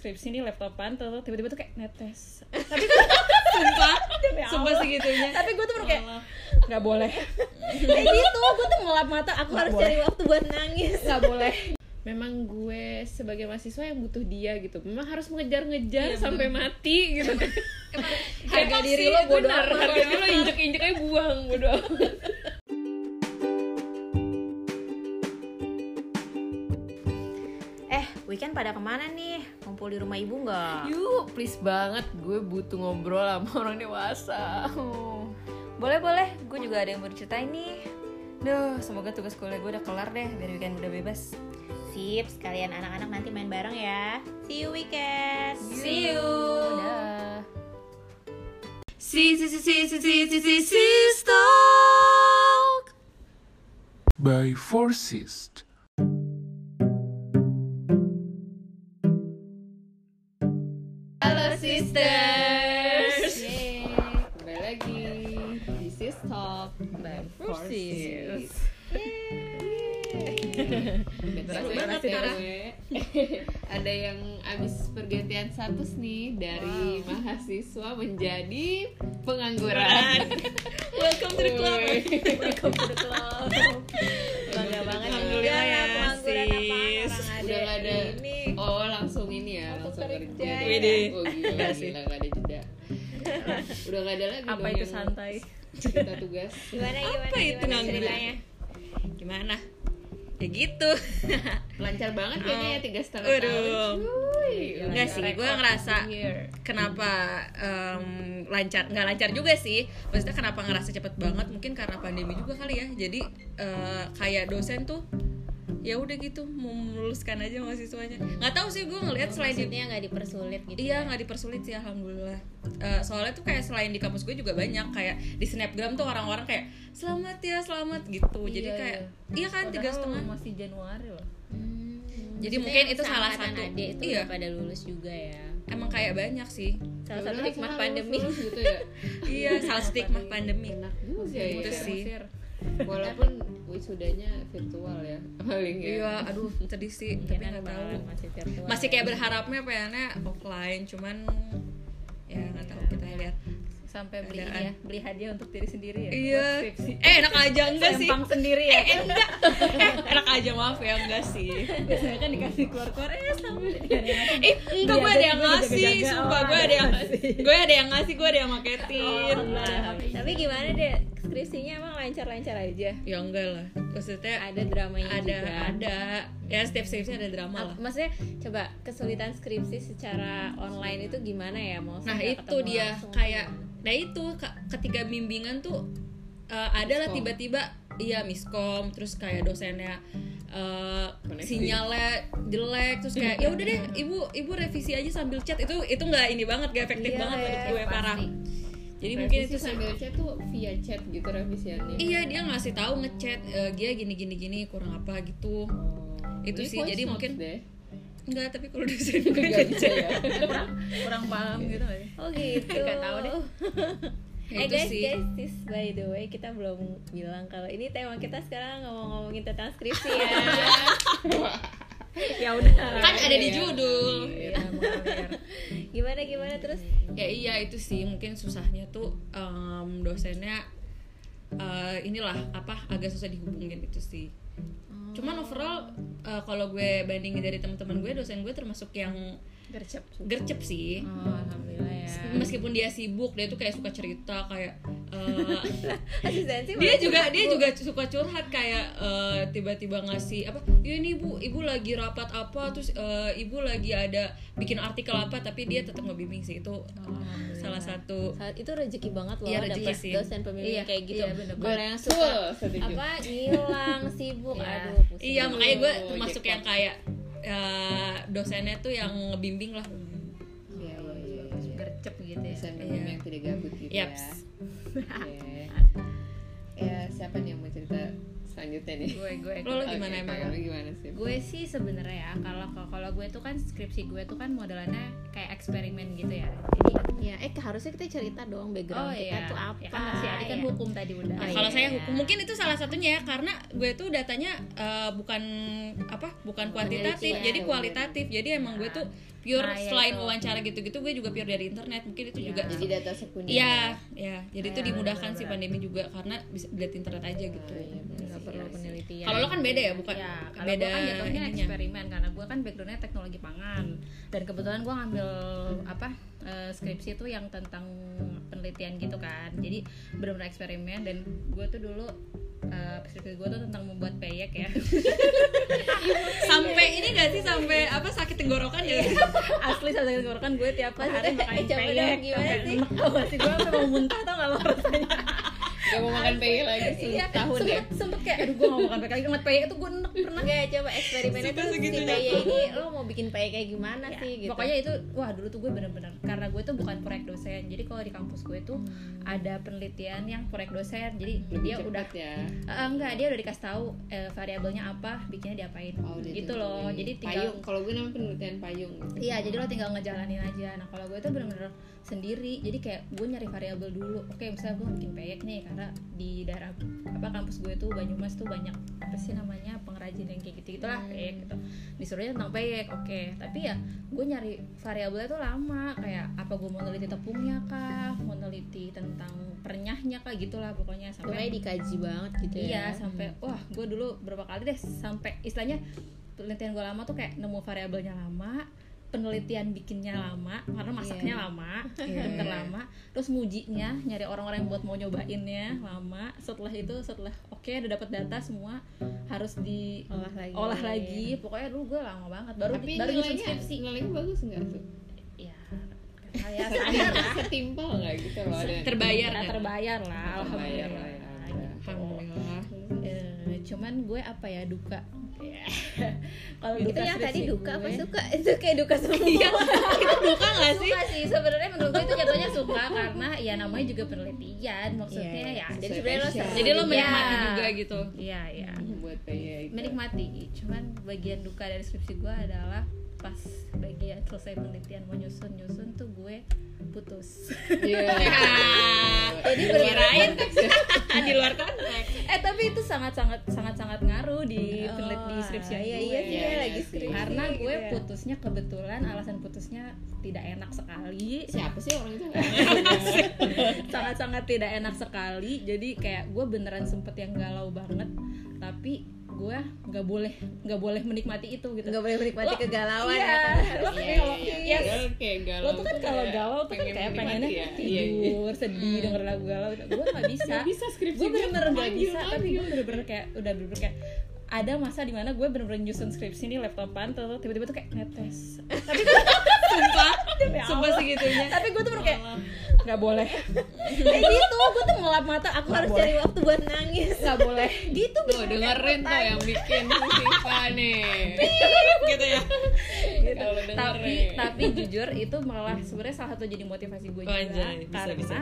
skripsi nih laptopan tuh tiba-tiba tuh kayak netes. Tapi tuh sumpah sumpah segitunya. Tapi gue tuh baru kayak nggak boleh. Kayak gitu gue tuh ngelap mata aku harus harus cari waktu buat nangis. Nggak boleh. Memang gue sebagai mahasiswa yang butuh dia gitu. Memang harus mengejar-ngejar Iya, sampai mati gitu. Harga diri lo bodo benar, amat. harga diri lo injek-injek aja buang bodo pada ke mana nih? Kumpul di rumah ibu nggak? Yuk, please banget. Gue butuh ngobrol sama orang dewasa. Hmm. Boleh boleh, gue juga ada yang mau diceritain nih. Duh, semoga tugas kuliah gue udah kelar deh, biar weekend udah bebas. Sip, sekalian anak-anak nanti main bareng ya. See you weekend. See you. See Si si si si si si si stock By forces. Betul banget ya. Ada yang abis pergantian status nih dari mahasiswa menjadi pengangguran. welcome to the club Welcome to the club. Bangga banget Alhamdulillah ya, apaan sis. Udah gak ada ini. Oh langsung ini ya Langsung kerja ya. Oh gila, gila gak ada jeda Udah gak ada lagi apa itu yang santai Kita tugas. Gimana gimana Apa itu gimana ceritanya? gimana? Ya gitu. Lancar banget kayaknya ya tiga setengah tahun. Enggak sih, gue ngerasa Here. kenapa em, lancar nggak lancar juga sih. Maksudnya kenapa ngerasa cepet banget? Mungkin karena pandemi juga kali ya. Jadi eh, kayak dosen tuh ya udah gitu mau meluluskan aja mahasiswanya nggak tahu sih gue ngelihat selain di Maksudnya nggak dipersulit gitu. Iya nggak dipersulit sih alhamdulillah. Eh, soalnya tuh kayak selain di kampus gue juga banyak kayak di snapgram tuh orang-orang kayak selamat ya selamat gitu. Jadi Iya, kayak iya kan tiga setengah. masih Januari loh Hmm. Jadi Maksudnya mungkin itu salah satu. Adik itu Iya. pada lulus juga ya. Emang kayak banyak sih. Salah Ya satu hikmah salah, pandemi. gitu ya iya salah stigma pandemi. Enak juga ya Gitu sih. Walaupun wisudanya virtual ya Paling ya Iya, aduh sedih sih. Tapi Mungkin nggak tahu. masih virtual. Masih ya. kayak berharapnya pengennya offline, cuman ya nggak tahu kita lihat. sampai beli Adaan. ya beli hadiah untuk diri sendiri ya Iya. Eh enak aja enggak sih? Sempang sendiri ya Eh enggak. Eh, enak aja maaf ya enggak sih. biasanya kan dikasih eh sama dia ada yang ngasih. Eh, enggak gue ada yang Iya, ngasih, gue sumpah jaga-jaga. gue Oh, ada yang ngasih. gue ada yang ngasih, gue ada yang maketin. Nah, Tapi gimana deh skripsinya emang lancar-lancar aja? Ya enggak lah. Maksudnya Ada dramanya ada juga. ada ya setiap skripsi ada drama lah. Maksudnya coba kesulitan skripsi secara online itu gimana ya mau Nah itu dia kayak nah itu ketika bimbingan tuh uh, ada lah Miskom. tiba-tiba iya miskom terus kayak dosennya uh, Koneksi. sinyalnya jelek terus kayak ya udah deh ibu ibu revisi aja sambil chat itu itu nggak ini banget gak efektif Iya, banget iya, menurut gue parah jadi mungkin Revisi itu sambil chat tuh via chat gitu revisiannya iya dia ngasih tahu ngechat uh, dia gini gini gini kurang apa gitu itu Ini sih, jadi mungkin- deh. enggak tapi kalau dosen gue Nggak bisa ngechat ya kurang kurang paham gitu sih? Oh gitu. Nggak tahu deh. Ya, eh itu guys, sih. guys, this by the way kita belum bilang kalau ini tema kita sekarang ngomong-ngomongin tentang skripsi ya. ya udah kan ada di Iya. judul ya, mengalir. gimana gimana terus? ya iya itu sih mungkin susahnya tuh em, dosennya eh, inilah apa agak susah dihubungin itu sih cuman overall eh, kalau gue bandingin dari teman-teman gue dosen gue termasuk yang gercep gercep sih oh, alhamdulillah ya meskipun dia sibuk dia tuh kayak suka cerita kayak Asistensi dia juga dia juga suka curhat kayak eh, tiba-tiba ngasih apa ya ini ibu ibu lagi rapat apa terus eh, ibu lagi ada bikin artikel apa tapi dia tetap ngebimbing sih itu eh, salah satu Saat itu rezeki banget loh Iya, rezeki dapet sih. dosen pembimbing Iya, kayak gitu. iya, bener. Yang suka apa ngilang sibuk, Iya. aduh pusing. Iya makanya gue Oh, termasuk jackpot. yang kayak eh, dosennya tuh yang ngebimbing lah. Iya, iya, iya, iya. gercep gitu ya Dosen Iya. yang tidak gabut gitu Yaps. ya Oke. Ya siapa nih yang mau cerita selanjutnya nih. Gue gue Lo, lo gimana emang? kalau lu gimana sih? Gue sih sebenarnya ya kalau kalau gue tuh kan skripsi gue tuh kan modelannya kayak eksperimen gitu ya. Jadi ya eh harusnya kita cerita dong background oh kita iya. tuh apa ya kan si Adi kan ya. hukum tadi udah. Oh, kalau iya. saya hukum mungkin itu salah satunya ya karena gue tuh datanya eh, bukan apa bukan kuantitatif jadi kualitatif. Jadi emang gue tuh pure Nah, ya selain itu. wawancara gitu-gitu gue juga pure dari internet mungkin itu juga jadi data sekunder Iya, ya. Jadi itu Iya, dimudahkan sih benar-benar. pandemi juga karena bisa dilihat internet aja gitu. nggak perlu penelitian Kalau lo kan beda ya, bukan ya kalau beda gue kan jatuhnya eksperimen karena gue kan backgroundnya teknologi pangan dan kebetulan gue ngambil apa eh, skripsi itu yang tentang penelitian gitu kan jadi benar-benar eksperimen dan gue tuh dulu eh, skripsi gue tuh tentang membuat peyek ya. Sampai ini gak sih? Sampai apa sakit tenggorokan ya? asli saya tenggorokan gue tiap hari makan Eh, peyek gimana sih? gak sih? Gue sampai mau muntah tau gak lo rasanya? Gak mau makan peyek lagi iya setahun ya? sempet, sempet kayak aduh gue gak mau makan peyek lagi. Ngeliat peyek tuh gue pernah Enggak, coba eksperimennya tuh si Peye ini lo mau bikin Peye kayak gimana Ya, sih gitu Pokoknya itu wah dulu tuh gue bener-bener karena gue tuh bukan proyek dosen. Jadi kalau di kampus gue tuh ada penelitian yang proyek dosen. Jadi dia udah ya Eh, enggak dia udah dikasih tahu eh, variabelnya apa, bikinnya diapain. Oh, gitu loh. ditentuin. Jadi tinggal payung kalau gue namanya penelitian payung gitu. Iya, jadi lo tinggal ngejalanin aja. Nah, kalau gue tuh bener-bener sendiri. Jadi kayak gue nyari variabel dulu. Oke, misalnya gue bikin peyek nih karena di daerah apa kampus gue tuh Banyumas tuh banyak apa sih namanya pengrajin yang kayak gitu gitulah peyek gitu. Disuruhnya tentang peyek. Oke, tapi ya gue nyari variabelnya tuh lama. Kayak apa gue mau neliti tepungnya kah, mau neliti tentang pernyahnya kah gitulah pokoknya sampai Pokoknya dikaji banget gitu ya Iya sampai wah gue dulu berapa kali deh sampai istilahnya penelitian gue lama tuh kayak nemu variabelnya lama penelitian bikinnya lama karena masaknya lama bentar lama. Terus ngujinya nyari orang-orang yang buat mau nyobainnya lama. Setelah itu setelah oke udah dapat data semua harus Olah lagi. diolah lagi. Pokoknya dulu gue lama banget. Baru tapi baru nilainya skripsi nilainya bagus nggak tuh? Ya standar. lah setimpal nggak gitu loh Terbayar Nah, nggak? terbayar lah Terbayar alhamdulillah lah ya. Alhamdulillah. Cuman gue apa ya duka. Kalau Itu duka yang tadi duka apa gue- suka? Itu kayak duka semua. Iya, itu duka gak sih? suka sih. Sebenarnya menurut gue itu jatuhnya suka karena ya namanya juga penelitian maksudnya Iya, ya. Jadi Sesuai sebenarnya lo seru Jadi lo Iya. menikmati juga gitu. iya iya. Buat menikmati. Cuman bagian duka dari skripsi gue adalah pas bagian selesai penelitian mau nyusun nyusun tuh gue putus. Iya. Jadi kirain di luar konteks. eh tapi itu sangat sangat sangat sangat ngaruh di Oh, peneliti di skripsi. Iya, gue iya Iya, iya lagi skripsi karena gitu gue ya. putusnya kebetulan alasan putusnya tidak enak sekali. Siapa sih orang itu? Sangat-sangat tidak enak sekali. Jadi kayak gue beneran sempet yang galau banget. Tapi gue nggak boleh nggak boleh menikmati itu gitu. Nggak boleh menikmati Lo- kegalauan iya, ya lo Iya, kalau iya, ya, iya. Galau lo tuh kan tuh kalau kayak galau tuh kan pengen kayak menikmati pengennya ya. Iya, iya. tidur sedih denger lagu galau. Gue nggak bisa Nggak bisa. skripsi gue bener-bener nggak bisa tapi gue bener-bener kayak udah bener-bener kayak ada masa di mana gue bener-bener nyusun skripsi nih laptopan tuh tiba-tiba tuh kayak netes tapi gue Sumpah, Sumpah Allah. segitunya. tapi gue tuh bener kayak nggak boleh. Kayak gitu gue tuh ngelap mata aku harus cari waktu buat nangis. Nggak boleh. Gitu Tuh dengerin tuh yang bikin Siva nih. Gitu ya. Kalau tapi tapi jujur itu malah sebenarnya salah satu jadi motivasi gue juga Anjay, bisa, karena bisa.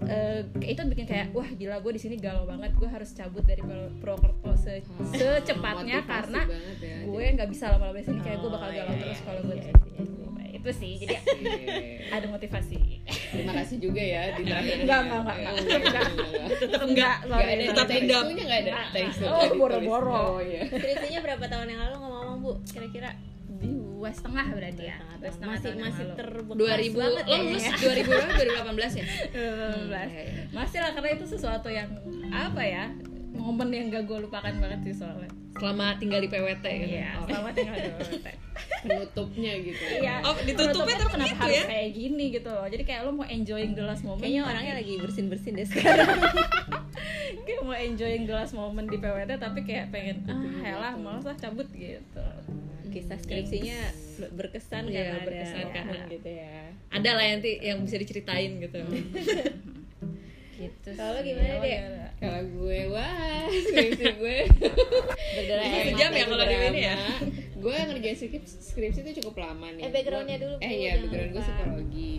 Eh, itu bikin kayak wah gila gue di sini galau banget gue harus cabut dari Pro- Purwokerto se- secepatnya motivasi karena ya. gue nggak bisa lama-lama di sini kayak gue bakal Oh, galau iya, terus iya, kalau gue iya, di sini itu sih jadi Oke. ada motivasi Terima kasih juga ya di terakhir Enggak, enggak, enggak, Oh, enggak. enggak. tetap enggak Enggak ada Tetap itunya enggak ada Enggak. teks Oh, boro-boro. Oh iya. skripsinya berapa tahun yang lalu ngomong-ngomong bu kira-kira dua setengah berarti ya? Dua setengah masih masih terbekas 2000 banget lo ya. lulus 2000 berapa? 2018 ya? 2018 masih lah karena itu sesuatu yang apa ya momen yang gak gue lupakan banget sih soalnya. Selama tinggal di PWT gitu. iya Oh. selamat tinggal di PWT Penutupnya gitu. iya. Oh, ditutupnya tuh kenapa gitu harus ya? kayak gini gitu loh. Jadi kayak lo mau enjoying the last moment. Kayaknya tapi- orangnya lagi bersin-bersin deh sekarang. Kayak mau enjoying the last moment di PWT tapi kayak pengen ah helah malas lah cabut gitu kisah skripsinya berkesan Iya, karena berkesan ada karena- momen gitu ya. Ada lah nanti yang bisa diceritain gitu. gitu Kalau gimana, gimana? Kalau gue wah skripsi gue sejam ya ya. kalau di ini ya? gue ngerjain skripsi, skripsi itu cukup lama nih Eh, backgroundnya dulu, eh iya background gue psikologi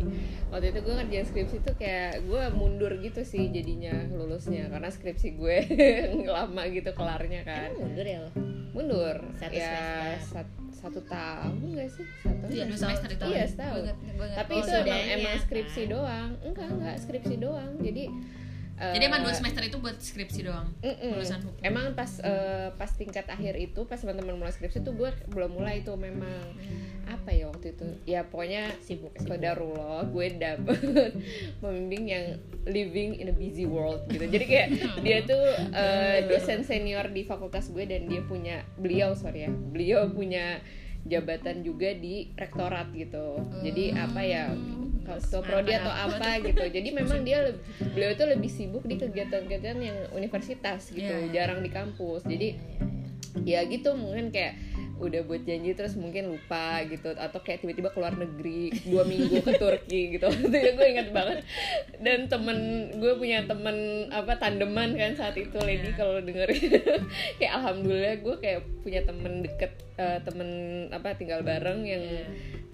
waktu itu gue ngerjain skripsi tuh kayak gue mundur gitu sih jadinya lulusnya karena skripsi gue lama gitu kelarnya kan Emang mundur ya lo? mundur Satu ya semester. sat- satu tahun gak sih satu Iya, dua semester itu. iya setahun tapi Oh, itu emang emang skripsi kan? doang enggak enggak skripsi doang jadi Jadi emang dua eh, semester itu buat skripsi doang. Mm-mm. Lulusan hukum. Emang pas eh, pas tingkat akhir itu pas teman-teman mulai skripsi tuh gue belum mulai tuh memang. Apa ya waktu itu? Ya pokoknya Sibuk, Kodarullah gue dapet pembimbing yang living in a busy world gitu. Jadi kayak dia tuh eh, dosen senior di fakultas gue dan dia punya beliau sorry ya beliau punya jabatan juga di rektorat gitu. Jadi apa ya ketua prodi atau apa gitu. Jadi memang dia beliau itu lebih sibuk di kegiatan-kegiatan yang universitas gitu Iya, iya. jarang di kampus. Jadi ya gitu mungkin kayak udah buat janji terus mungkin lupa gitu atau kayak tiba-tiba keluar negeri dua minggu ke Turki gitu. Itu gue ingat banget. Dan temen gue punya temen apa tandeman kan saat itu Lady kalau dengerin kayak alhamdulillah gue kayak punya temen deket eh, temen apa tinggal bareng yang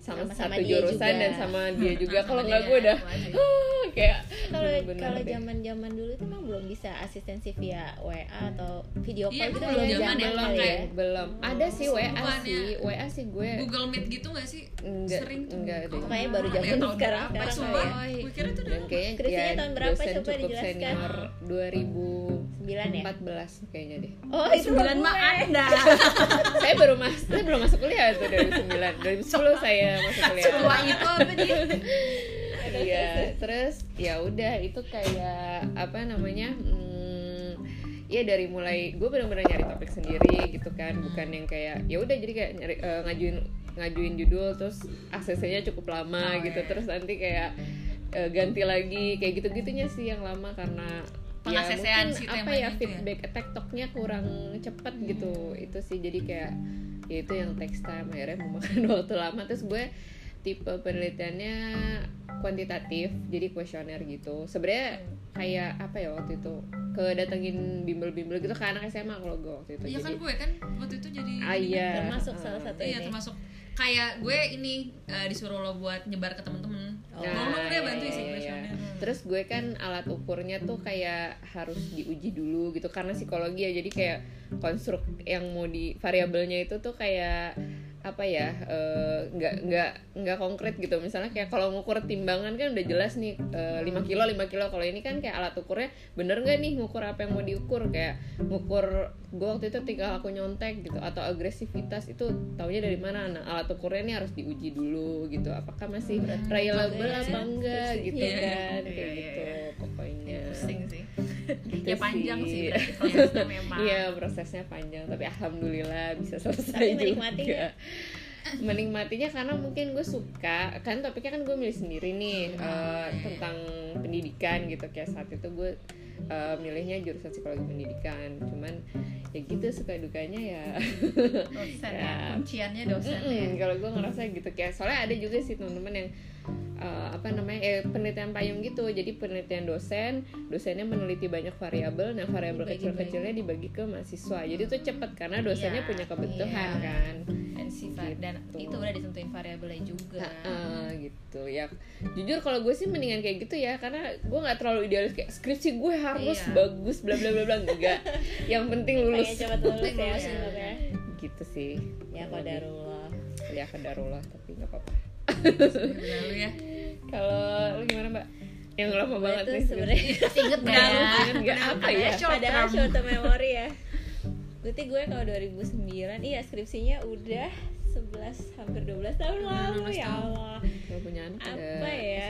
sama, Sama-sama satu dia jurusan juga. dan sama dia juga Sama kalau nggak gue udah. "Ah," kayak kalau kalau zaman zaman dulu tuh emang belum bisa asistensi via WA atau video Iya, call gitu belum belum zaman ya, belum ya kayak- belum ada sih WA sih WA sih gue Google Meet gitu gak sih? Enggak, Sering tuh. enggak deh. Kayaknya baru Ya, zaman sekarang sekarang sumpah. ya Gue kira itu udah kayaknya ya, tahun berapa? Coba dijelaskan. senior 2014 sembilan ya kayaknya deh oh itu sembilan mah anda. saya baru mas saya belum masuk kuliah tuh 2009 2010 saya masuk kuliah Tua itu apa dia? iya terus ya udah itu kayak apa namanya hmm, ya dari mulai gue benar-benar nyari topik sendiri gitu kan bukan yang kayak ya udah jadi kayak nyari eh, ngajuin ngajuin judul terus aksesnya cukup lama Oh, gitu iya. terus nanti kayak eh, ganti lagi kayak gitu gitunya sih yang lama karena ya Pengasesean mungkin apa ya ya? feedback tektoknya kurang cepet gitu. Itu sih jadi kayak ya itu yang text time akhirnya memakan waktu lama. Terus gue tipe penelitiannya kuantitatif jadi kuesioner gitu. Sebenarnya kayak apa ya waktu itu? Kedatengin bimbel-bimbel gitu ke anak SMA kalau gue waktu itu Iya kan gue kan waktu itu jadi ah iya. termasuk ah. salah satu Iya ini. termasuk kayak gue ini eh, disuruh lo buat nyebar ke temen-temen. Oh. Deh iya, bantu iya, isi iya. kuesioner. Terus gue kan alat ukurnya tuh kayak harus diuji dulu gitu karena psikologi ya jadi kayak konstruk yang mau di variabelnya itu tuh kayak apa ya eh, nggak nggak nggak konkret gitu. Misalnya kayak kalau ngukur timbangan kan udah jelas nih eh, 5 kilo 5 kilo. Kalau ini kan kayak alat ukurnya bener nggak nih ngukur apa yang mau diukur? Kayak ngukur gue waktu itu tinggal aku nyontek gitu atau agresivitas itu taunya dari mana? Nah alat ukurnya ini harus diuji dulu gitu. Apakah masih reliable apa enggak gitu Iya, iya. kan? Iya, kayak iya, gitu iya. pokoknya. Gitu ya panjang sih. sih berarti prosesnya memang. Iya prosesnya panjang tapi alhamdulillah bisa selesai Tapi juga. menikmatinya? Menikmatinya karena mungkin gue suka kan topiknya kan gue milih sendiri nih eh, tentang pendidikan gitu kayak saat itu gue eh, milihnya jurusan psikologi pendidikan cuman ya gitu suka dukanya ya Dosen ya, Ya. kunciannya dosen ya. Kalau gue ngerasa gitu kayak soalnya ada juga sih teman-teman yang uh, apa namanya eh, penelitian payung gitu jadi penelitian dosen dosennya meneliti banyak variabel nah variabel kecil-kecilnya dibagi ke mahasiswa jadi tuh cepet karena dosennya Iya, punya kebutuhan iya. kan Dan sifat dan Gitu. itu udah ditentuin variabelnya juga. Heeh, gitu. Ya jujur kalau gue sih mendingan kayak gitu ya karena gue nggak terlalu idealis kayak skripsi gue harus Iya. bagus bla bla bla bla enggak. Yang penting lulus. Lulus ya. Lulus ya. sebenarnya gitu sih. Ya kodarullah ya kedarullah tapi nggak apa-apa. Ya. Kalau lu gimana mbak? Yang lama banget nih sebenarnya Nggak, Ingat nggak apa ya? padahal short term memory ya. Berarti gue kalau 2009 iya skripsinya udah 11 hampir 12 tahun lalu ya Allah. Punya anak Apa ya?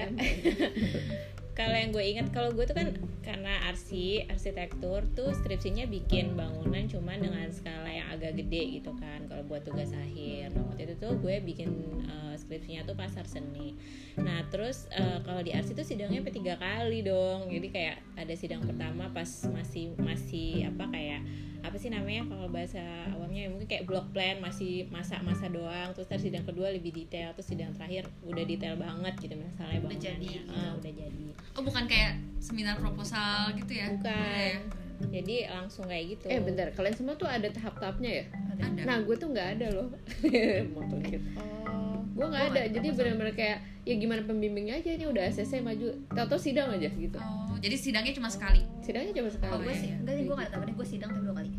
Kalau yang gue ingat kalau gue tuh kan karena arsi arsitektur tuh skripsinya bikin bangunan cuman dengan skala yang agak gede gitu kan. Kalau buat tugas akhir. Nah waktu itu tuh gue bikin uh, skripsinya tuh pasar seni. Nah terus eh, kalau di arsi tuh sidangnya sampai tiga kali dong. Jadi kayak ada sidang pertama pas masih masih apa kayak apa sih namanya kalau bahasa awamnya ya? Mungkin kayak block plan masih masa-masa doang. Terus ntar sidang kedua lebih detail terus sidang terakhir udah detail banget gitu misalnya Udah jadi. Gitu. Ah, udah jadi. Oh bukan kayak seminar proposal gitu ya? bukan. Jadi langsung kayak gitu. Eh bentar. Kalian semua tuh ada tahap-tahapnya ya? Ada. nah gue tuh nggak ada loh. Dikit. oh gue nggak ada. Jadi benar-benar kayak ya gimana pembimbingnya aja ini udah ACC maju. Tau sidang aja gitu. Oh, jadi sidangnya cuma sekali. sidangnya cuma sekali. Oh, gue sih. enggak sih gue gak tau deh. Gue sidang tapi dua kali.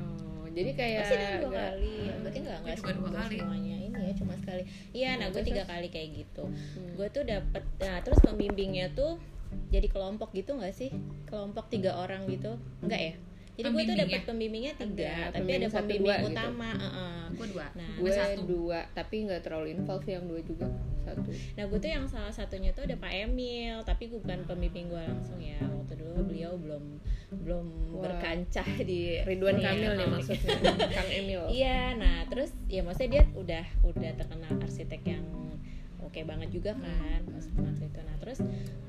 Oh, jadi kayak Pasti sidang dua nggak- kali. Ya, berarti nggak nggak dua nggak kali. semuanya. Ini ya cuma sekali. Iya nah gue tiga kali kayak gitu. Hmm. gue tuh dapet nah terus pembimbingnya tuh jadi kelompok gitu nggak sih? Kelompok tiga orang gitu. Enggak ya jadi gue tuh Pembimbingnya? dapet pembimbingnya tiga Ada, tapi pembimbing ada satu, pembimbing dua gitu. utama heeh. gue dua nah gue satu. dua tapi nggak terlalu involve yang dua juga satu Nah gue tuh yang salah satunya tuh ada Pak Emil Tapi gue bukan pembimbing gue langsung ya Waktu dulu beliau belum belum Wah. berkancah di Ridwan Kamil nih maksudnya Kang Emil Iya, nah terus ya maksudnya dia udah udah terkenal arsitek yang oke banget juga kan pas waktu itu. Nah terus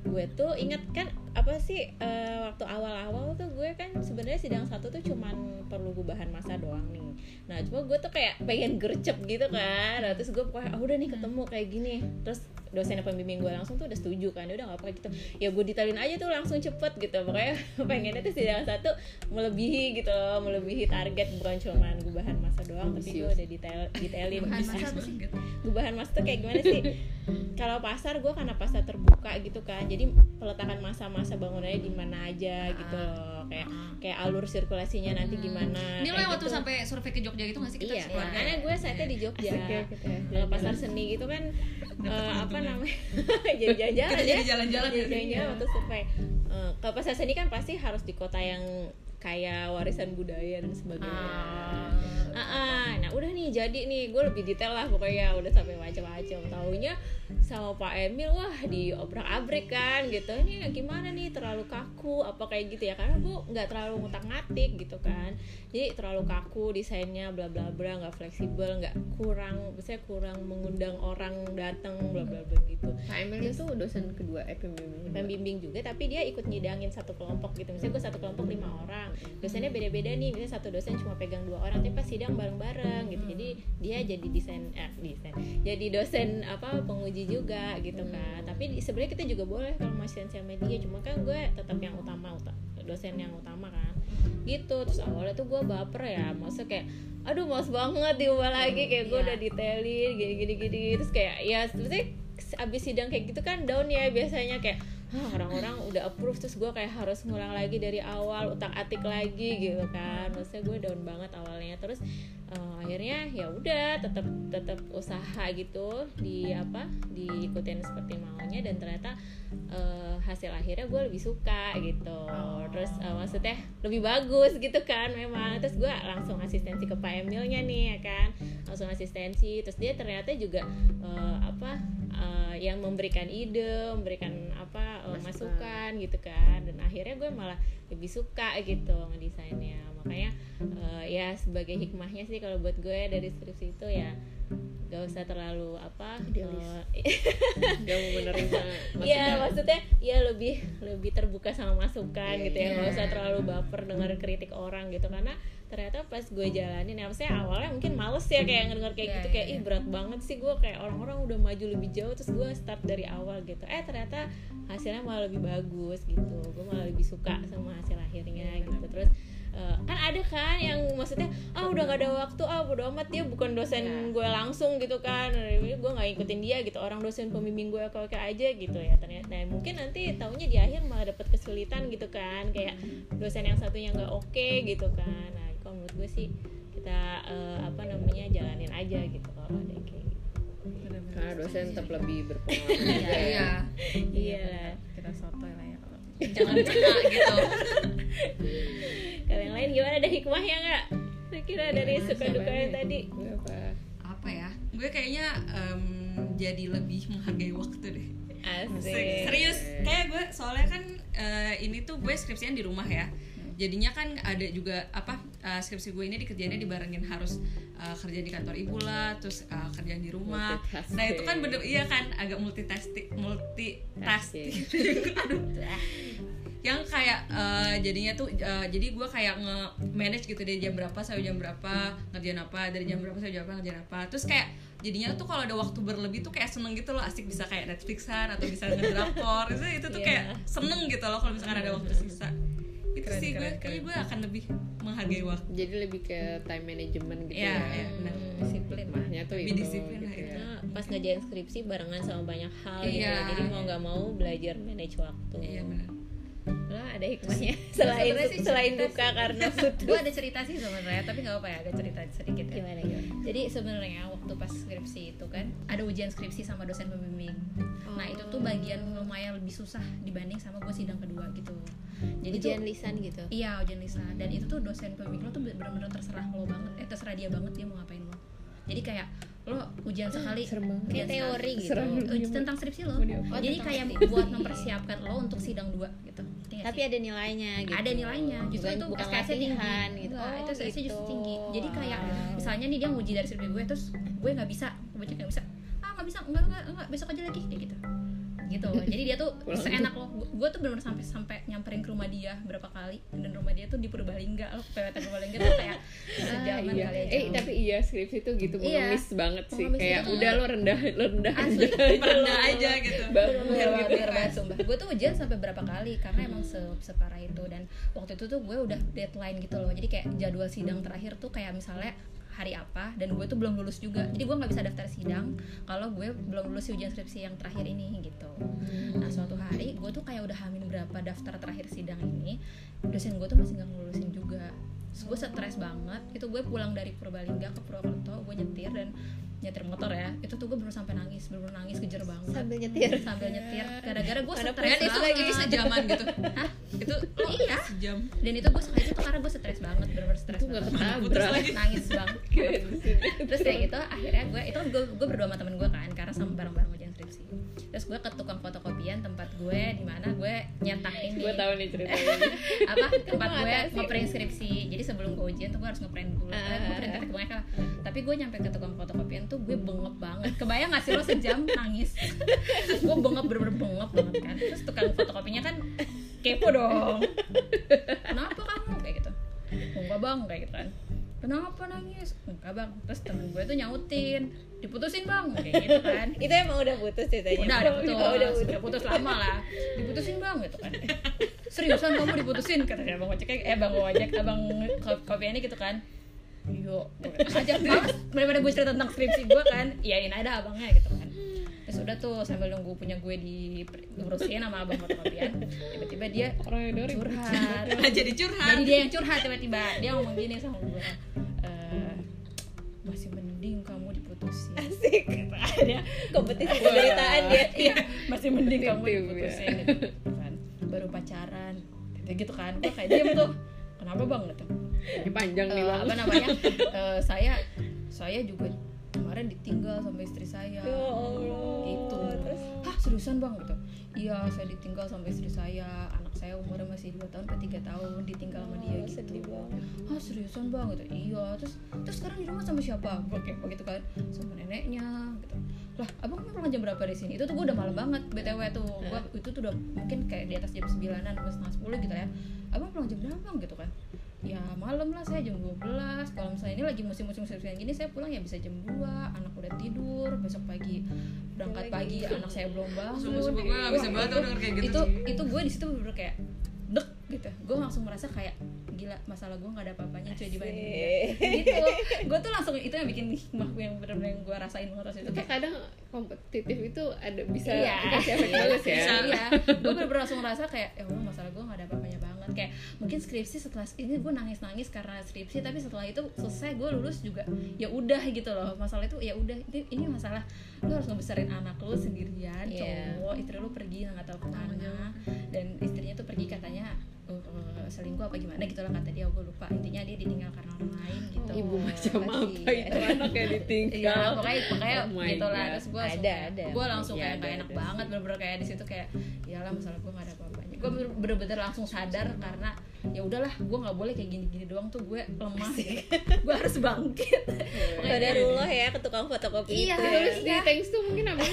gue tuh inget kan apa sih eh, waktu awal-awal tuh gue kan sebenarnya sidang satu tuh cuman perlu gubahan masa doang nih. Nah cuma gue tuh kayak pengen gercep gitu kan. Nah, terus gue pokoknya ah, udah nih ketemu kayak gini. Terus dosen pembimbing gue langsung tuh udah setuju kan dia udah gak apa gitu. Ya gue detailin aja tuh langsung cepet gitu. Pokoknya pengennya tuh sidang satu melebihi gitu loh melebihi target bukan cuman gubahan masa doang tapi gue udah detail detailin. Bahan bisa masa apa sih gubahan masa tuh kayak gimana sih? Kalau pasar gue karena pasar terbuka gitu kan jadi peletakan masa-masa bangunannya di mana aja gitu loh kayak kayak alur sirkulasinya nanti gimana Ini lo yang waktu gitu. sampai survei ke Jogja gitu gak sih kita iya sekeluarga? karena gue saatnya di Jogja Asik ya kita ya. kalau pasar seni gitu kan eh, apa namanya jadi jalan-jalan Kita ya jadi jalan-jalan ya. jalan-jalan waktu survei Eh, kalau pasar seni kan pasti harus di kota yang kayak warisan budaya dan sebagainya. Ah, ah. nah udah nih jadi nih gue lebih detail lah pokoknya. Udah sampai macam-macam. Taunya sama Pak Emil wah di obrak abrik kan gitu. Ini gimana nih terlalu kaku apa kayak gitu ya? Karena gue nggak terlalu ngutak ngatik gitu kan. Jadi terlalu kaku desainnya bla bla bla nggak fleksibel nggak kurang biasanya kurang mengundang orang datang bla bla bla gitu. Pak Emil itu dosen kedua eh pembimbing pembimbing juga tapi dia ikut nyidangin satu kelompok gitu. Misalnya gue satu kelompok lima orang dosennya beda-beda nih misalnya satu dosen cuma pegang dua orang tapi pas sidang bareng-bareng gitu. Jadi dia jadi desain eh desain. Jadi dosen apa penguji juga gitu kan. Tapi sebenarnya kita juga boleh kalau masih sosial media cuma kan gue tetap yang utama uta- dosen yang utama kan. Gitu terus awalnya tuh gue baper ya maksudnya kayak aduh males banget diubah lagi kayak gue udah detailin gini gini gini terus kayak ya sebenarnya abis sidang kayak gitu kan down ya biasanya kayak "Hah, orang-orang udah approve terus gue kayak harus ngulang lagi dari awal utak atik lagi gitu kan. Maksudnya gue down banget awalnya. Terus eh, akhirnya ya udah tetap tetap usaha gitu di apa diikutin seperti maunya. Dan ternyata eh, hasil akhirnya gue lebih suka gitu. Terus eh, maksudnya lebih bagus gitu kan memang. Terus gue langsung asistensi ke Pak Emilnya nih ya kan. Langsung asistensi. Terus dia ternyata juga eh, apa eh, yang memberikan ide memberikan apa eh, masukan. gitu kan. Dan akhirnya gue malah lebih suka gitu ngedesainnya makanya eh, ya sebagai hikmahnya sih kalau buat gue dari skripsi itu ya gak usah terlalu apa eh, Gak mau menerima Iya maksudnya ya lebih lebih terbuka sama masukan gitu ya. nggak usah terlalu baper dengar kritik orang gitu. Karena ternyata pas gue jalanin ya maksudnya awalnya mungkin males ya kayak ngedenger kayak gitu kayak ih berat banget sih gue kayak orang-orang udah maju lebih jauh terus gue start dari awal gitu. Eh ternyata hasilnya malah lebih bagus gitu. Gue malah lebih suka sama hasil akhirnya gitu. terus eh, kan ada kan yang maksudnya ah udah gak ada waktu ah bodo amat dia bukan dosen gue langsung gitu kan. Gue nggak ngikutin dia gitu orang dosen pembimbing gue oke oke aja gitu ya ternyata. Nah mungkin nanti taunya di akhir malah dapet kesulitan gitu kan kayak dosen yang satunya nggak oke gitu kan. nah kalau menurut gue sih kita eh, apa namanya jalanin aja gitu kalau ada yang kayak gitu. Karena dosen tetap lebih berpengalaman juga ya Iya. iya. Lah kita sotoy lah ya kalau Jangan kena gitu. kalau yang lain gimana? Ada hikmahnya nggak? Kira dari suka duka yang tadi. Gue apa? Apa ya? Gue kayaknya em, jadi lebih menghargai waktu deh. asik. Serius, kayak gue soalnya kan eh, ini tuh gue skripsinya di rumah ya. jadinya kan ada juga apa uh, skripsi gue ini dikerjainnya dibarengin harus uh, kerja di kantor ibu lah terus uh, kerjaan di rumah. Nah itu kan bener iya kan agak multitasking. Multitasking Aduh. yang kayak uh, jadinya tuh uh, jadi gue kayak nge manage gitu dari jam berapa sampai jam berapa ngerjain apa dari jam berapa sampai jam berapa ngerjain apa. Terus kayak jadinya tuh kalau ada waktu berlebih tuh kayak seneng gitu loh asik bisa kayak Netflixan atau bisa ngedrakor itu itu tuh kayak seneng gitu loh kalau misalkan ada waktu sisa itu Keren, sih gue keren, kayaknya gue akan lebih menghargai waktu. Jadi lebih ke time management gitu Iya, ya. iya, benar. disiplin Mahnya tuh Lebih itu disiplin lah gitu itu. ya. Nah, pas ngerjain skripsi barengan sama banyak hal gitu Iya. jadi mau nggak mau belajar manage waktu. Iya benar. Lah ada hikmahnya. Selain sih selain duka sih. karena gue ada cerita sih sebenarnya tapi nggak apa ya ada cerita sedikit ya. Gimana gimana? Jadi sebenarnya waktu pas skripsi itu kan ada ujian skripsi sama dosen pembimbing nah itu tuh bagian lumayan lebih susah dibanding sama gue sidang kedua gitu jadi tuh ujian lisan gitu Iya ujian lisan dan itu tuh dosen pembimbing lo tuh bener-bener terserah lo banget eh terserah dia banget dia mau ngapain lo jadi kayak lo ujian sekali serem banget. ujian Kayak teori sekali. gitu. Serem. Uji- tentang skripsi lo Oh, jadi kayak skripsi. buat mempersiapkan lo untuk sidang dua gitu nggak tapi ada nilainya gitu ada nilainya justru bukan, itu bukan SKS-nya tinggi. gitu Enggak, itu justru gitu. tinggi jadi kayak Wow. misalnya nih dia nguji dari skripsi gue terus gue nggak bisa gue baca nggak bisa nggak bisa enggak enggak enggak besok aja lagi kayak gitu. Gitu. Jadi dia tuh seenak lo gue tuh benar-benar sampai sampai nyamperin ke rumah dia berapa kali dan rumah dia tuh di Purbalingga lo PWT Purbalingga tuh kayak sejaman Ah, iya. kali aja. Eh tapi iya skripsi tuh gitu Iya. mengemis banget sih. Mengemis kayak itu tuh- udah lo rendah lo rendah Asli, aja. Rendah aja gitu. Baru biar gitu biar banget sumpah. Gue tuh ujian sampai berapa kali karena emang se separah itu. Dan waktu itu tuh gue udah deadline gitu loh. Jadi kayak jadwal sidang terakhir tuh kayak misalnya hari apa dan gue tuh belum lulus juga. Jadi gue nggak bisa daftar sidang kalau gue belum lulus ujian skripsi yang terakhir ini gitu. Nah suatu hari gue tuh kayak udah hamil berapa daftar terakhir sidang ini dosen gue tuh masih nggak ngelulusin juga. Terus gue stres banget. Itu gue pulang dari Purbalingga ke Purwokerto gue nyetir dan nyetir motor ya. Itu tuh gue bener sampai nangis bener nangis kejer banget. Sambil nyetir. Sambil nyetir. Gara-gara gue stres itu banget. itu sejaman gitu. Hah? itu lo Iya. sejam? Dan itu gue sengaja tuh karena gue stres banget bener-bener stres banget. ketabrak. Nangis banget. Terus kayak gitu akhirnya gue itu gue gue berdua sama temen gue kan karena sama bareng-bareng skripsi terus gue ke tukang fotokopian tempat gue di mana gue nyetak ini gue tahu nih ceritanya. Apa tempat gue ngeprint skripsi jadi sebelum gue ujian tuh gue harus ngeprint dulu Ah. eh, ngeprint tapi gue nyampe ke tukang fotokopian tuh gue bengep banget. Kebayang gak sih lo sejam nangis? Gue bengep bener-bener bengep banget kan. Terus tukang fotokopinya kan kepo dong. Kenapa kamu? Kayak gitu. Enggak bang. Kayak gitu kan. Kenapa nangis? Enggak bang. Terus temen gue tuh nyautin diputusin bang. Kayak gitu kan. Itu emang udah putus ceritanya. Udah udah putus. Oh, udah, udah putus lama lah. Diputusin bang gitu kan. Seriusan kamu diputusin katanya bang ojek. Eh bang ojek abang ko- kopi ini gitu kan. Yo, aja males daripada gue cerita tentang skripsi gue kan, iyain aja abangnya gitu kan. Terus udah tuh sambil nunggu punya gue di ngurusin sama abang fotokopian, tiba-tiba dia curhat. Jadi curhat. Jadi dia yang curhat tiba-tiba, dia ngomong gini sama gue. Kamu diputusin. asik Dia kompetisi penderitaan dia iya. Masih mending kamu diputusin gitu kan. Baru pacaran. Gitu, gitu kan. Gue kayak diam tuh. Kenapa bang? Gitu. Ini panjang nih Eh, bang. apa namanya? Eh, saya saya juga kemarin ditinggal sama istri saya. Ya Allah. gitu. Terus? hah seriusan bang? Gitu iya saya ditinggal sama istri saya. Anak saya umurnya masih 2 tahun atau tiga tahun ditinggal sama dia Oh, gitu. sedih banget. ah seriusan bang? Gitu. Iya terus terus sekarang di rumah sama siapa? Kayak begitu kan. Sama neneknya gitu. Lah abang pulang jam berapa di sini? Itu tuh gue udah malam banget btw tuh. Gue itu tuh udah mungkin kayak di atas jam 9an sampai setengah sepuluh gitu ya. Abang pulang jam berapa bang? Gitu kan ya malam lah saya jam 12 kalau misalnya ini lagi musim-musim skripsian gini saya pulang ya bisa jam 2 anak udah tidur besok pagi berangkat pagi anak saya belum bangun. Gue gak bisa banget itu- denger kayak gitu itu itu gue di situ bener kayak dek gitu. Gue langsung merasa kayak gila masalah gue nggak ada apa-apanya cuy dibanding dia. Gitu. Gue tuh langsung itu yang bikin hikmah yang bener-bener yang gue rasain waktu itu. Kayak kadang kompetitif itu ada bisa Iya. kasih efek bagus ya. Iya. Gue bener-bener langsung ngerasa kayak ya Allah kayak mungkin skripsi setelah ini gue nangis-nangis karena skripsi tapi setelah itu selesai gue lulus juga ya udah gitu loh. Masalah itu ya udah ini, ini masalah. Lu harus ngebesarin anak lu sendirian Iya. cowok istri lu pergi nggak tahu ke mana. Dan istrinya tuh pergi katanya uh, uh, selingkuh apa gimana gitu lah kata dia. Gue lupa intinya dia ditinggal karena orang lain gitu. ibu macam apa itu anak yang ditinggal? Iya, pokoknya pokoknya Oh gitu lah. Terus gue langsung Ada, kayak, ada. gue langsung Iya, kayak ada, gak enak ada banget bener-bener kayak di situ kayak iyalah masalah gue gak ada apa-apanya. Gue bener-bener langsung sadar karena ya udahlah gue nggak boleh kayak gini-gini doang tuh gue lemah. Gue harus bangkit. Qadarullah ya ke tukang fotokopi Iya. itu. Terus di thanks tuh mungkin apa?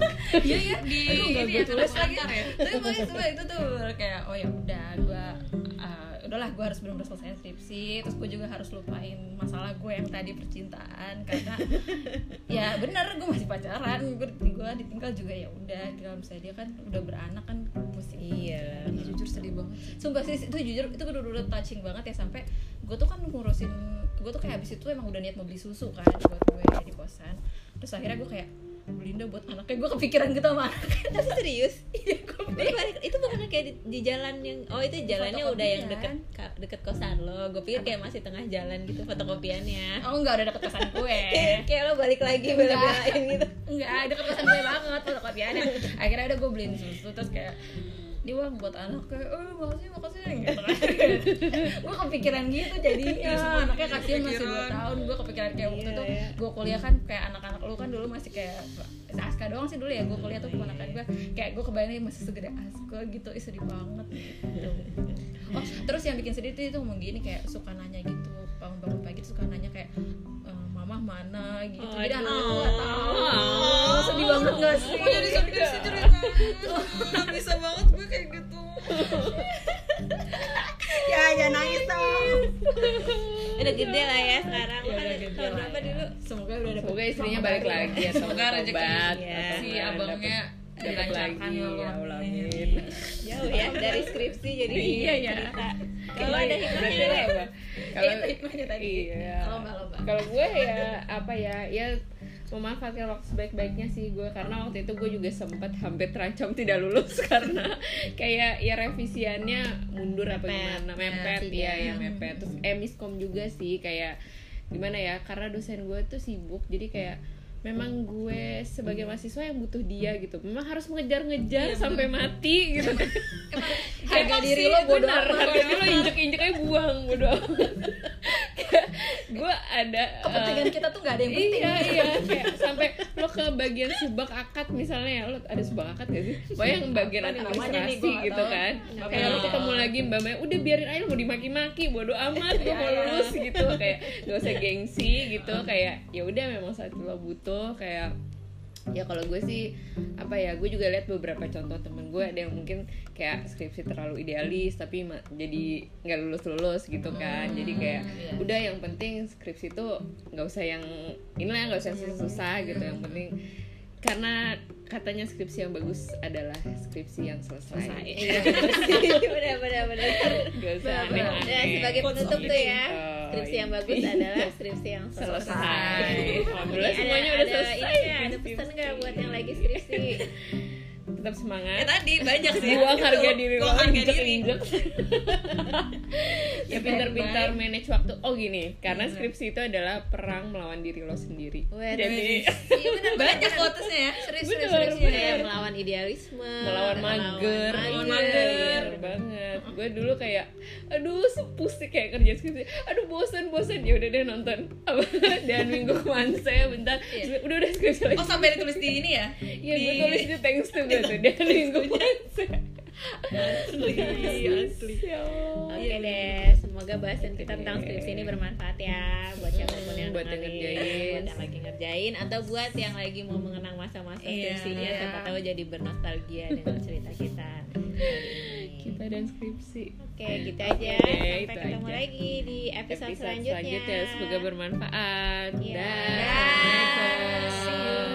iya ya di ini ya tulis lagi. ya tapi pokoknya itu tuh kayak oh ya udah gue uh, udahlah gue harus benar-benar selesai skripsi terus gue juga harus lupain masalah gue yang tadi percintaan karena ya benar gue masih pacaran gue gue ditinggal juga ya udah kalau misalnya dia kan udah beranak kan Iya. Ih, jujur sedih banget sumpah sih itu jujur itu bener-bener touching banget ya sampai gue tuh kan ngurusin gue tuh kayak habis itu emang udah niat mau beli susu kan buat gue di kosan terus akhirnya gue kayak Belinda buat anaknya gue kepikiran gitu sama anaknya Tapi serius? iya gue itu bukan kayak di, di jalan yang oh itu jalannya udah yang deket Fotokopian. ka- deket kosan lo. Gue pikir kayak masih tengah jalan gitu fotokopiannya. oh enggak udah deket kosan gue Kayak, kayak lo balik lagi bela-belain gitu. enggak deket kosan gue banget fotokopiannya akhirnya udah gue beliin susu terus kayak ini uang buat anaknya, oh makasih makasih. Gitu kan. Gue kepikiran gitu jadinya. Anaknya kasihan masih dua tahun. Gue kepikiran kayak waktu itu gue kuliah kan kayak anak-anak lu kan dulu masih kayak Aska doang sih dulu ya. Gue kuliah tuh keponakan gue kayak gue kebayangnya masih segede Aska gitu. Ih, sedih banget gitu. oh terus yang bikin sedih tuh itu ngomong gini kayak suka nanya gitu. Bangun-bangun pagi tuh suka nanya kayak "Eh, mama mana gitu. Jadi anaknya tuh gak tahu. Sedih banget gak sih? Aku jadi sedih sih cerita. Gak bisa banget gue kayak gitu. Ya jangan nangis dong. Udah gede lah ya sekarang. Ya, Kan udah gede tahun lah berapa ya. dulu? semoga udah dapet Semoga istrinya balik lagi atau Semoga rezeki Iya. atau si nggak abangnya dapat dilancarkan lagi ya ya Allah Allah amin. Jauh ya dari skripsi jadi Iya, ya. Kalau ada hikmahnya apa? Kalau hikmahnya tadi Iya. Kalau gue ya apa ya ya memanfaatkan waktu sebaik-baiknya sih gue karena waktu itu gue juga sempat hampir terancam tidak lulus karena kayak ya revisiannya mundur apa Mepet. gimana mepet Ya, ya ya mepet terus eh miskom juga sih kayak gimana ya karena dosen gue tuh sibuk jadi kayak memang gue sebagai mahasiswa yang butuh dia gitu. Memang harus mengejar-ngejar sampai mati gitu. Harga diri lo bodo benar, amat. harga diri lo injek-injek aja buang bodo amat. Gue ada kepentingan eh, kita tuh gak ada yang penting. iya iya kayak sampai lo ke bagian subak akad misalnya ya lo ada subak akad gak sih? Pokoknya yang bagian nih nih, administrasi nggak gitu kan. Kayak lo ketemu lagi mbak Maya udah biarin aja lo mau dimaki-maki bodo amat lo mau lulus gitu kayak gak usah gengsi gitu kayak ya udah memang saat lo butuh kayak ya kalau gue sih apa ya gue juga lihat beberapa contoh temen gue ada yang mungkin kayak skripsi terlalu idealis tapi jadi nggak lulus lulus gitu kan. Jadi kayak udah yang penting skripsi itu nggak usah yang inilah nggak usah yang susah gitu yang penting karena katanya skripsi yang bagus adalah skripsi yang selesai, Iya, benar benar benar. Gak usah aneh-aneh. Ya, sebagai penutup tuh ya, Oh, skripsi yang bagus adalah skripsi yang selesai selesai. alhamdulillah semuanya ada, udah ada selesai Ini ya, ada pesan nggak buat yang lagi skripsi? tetap Ya semangat tadi banyak sih. Buang harga diri lo injek diri. injek. Ya pintar-pintar manage waktu. Oh gini karena skripsi itu adalah perang melawan diri lo sendiri. Weh, jadi Iya benar Banyak quotesnya ya. Serius serius Bener, serius. Bener. kayak melawan idealisme, melawan mager. Melawan mager. Bener banget. Gue dulu kayak aduh sepusik kayak kerja skripsi. Aduh bosan bosan ya udah deh nonton. Dan minggu saya bentar. Iya. udah udah skripsi lagi. Oh sampai ditulis di ini ya? Iya, gue tulis itu thanks to gue tuh dan minggu Asli asli Ya. Oke deh, semoga bahasan kita tentang skripsi ini bermanfaat ya buat siapa pun yang buat yang ngerjain. buat yang lagi ngerjain atau buat yang lagi mau mengenang masa-masa Iya. skripsinya, siapa tahu jadi bernostalgia dengan cerita kita. kita dan skripsi Oke, gitu aja. Sampai ketemu aja. lagi di episode, episode selanjutnya. selanjutnya semoga bermanfaat Iya. Dah. Assalamualaikum. See you.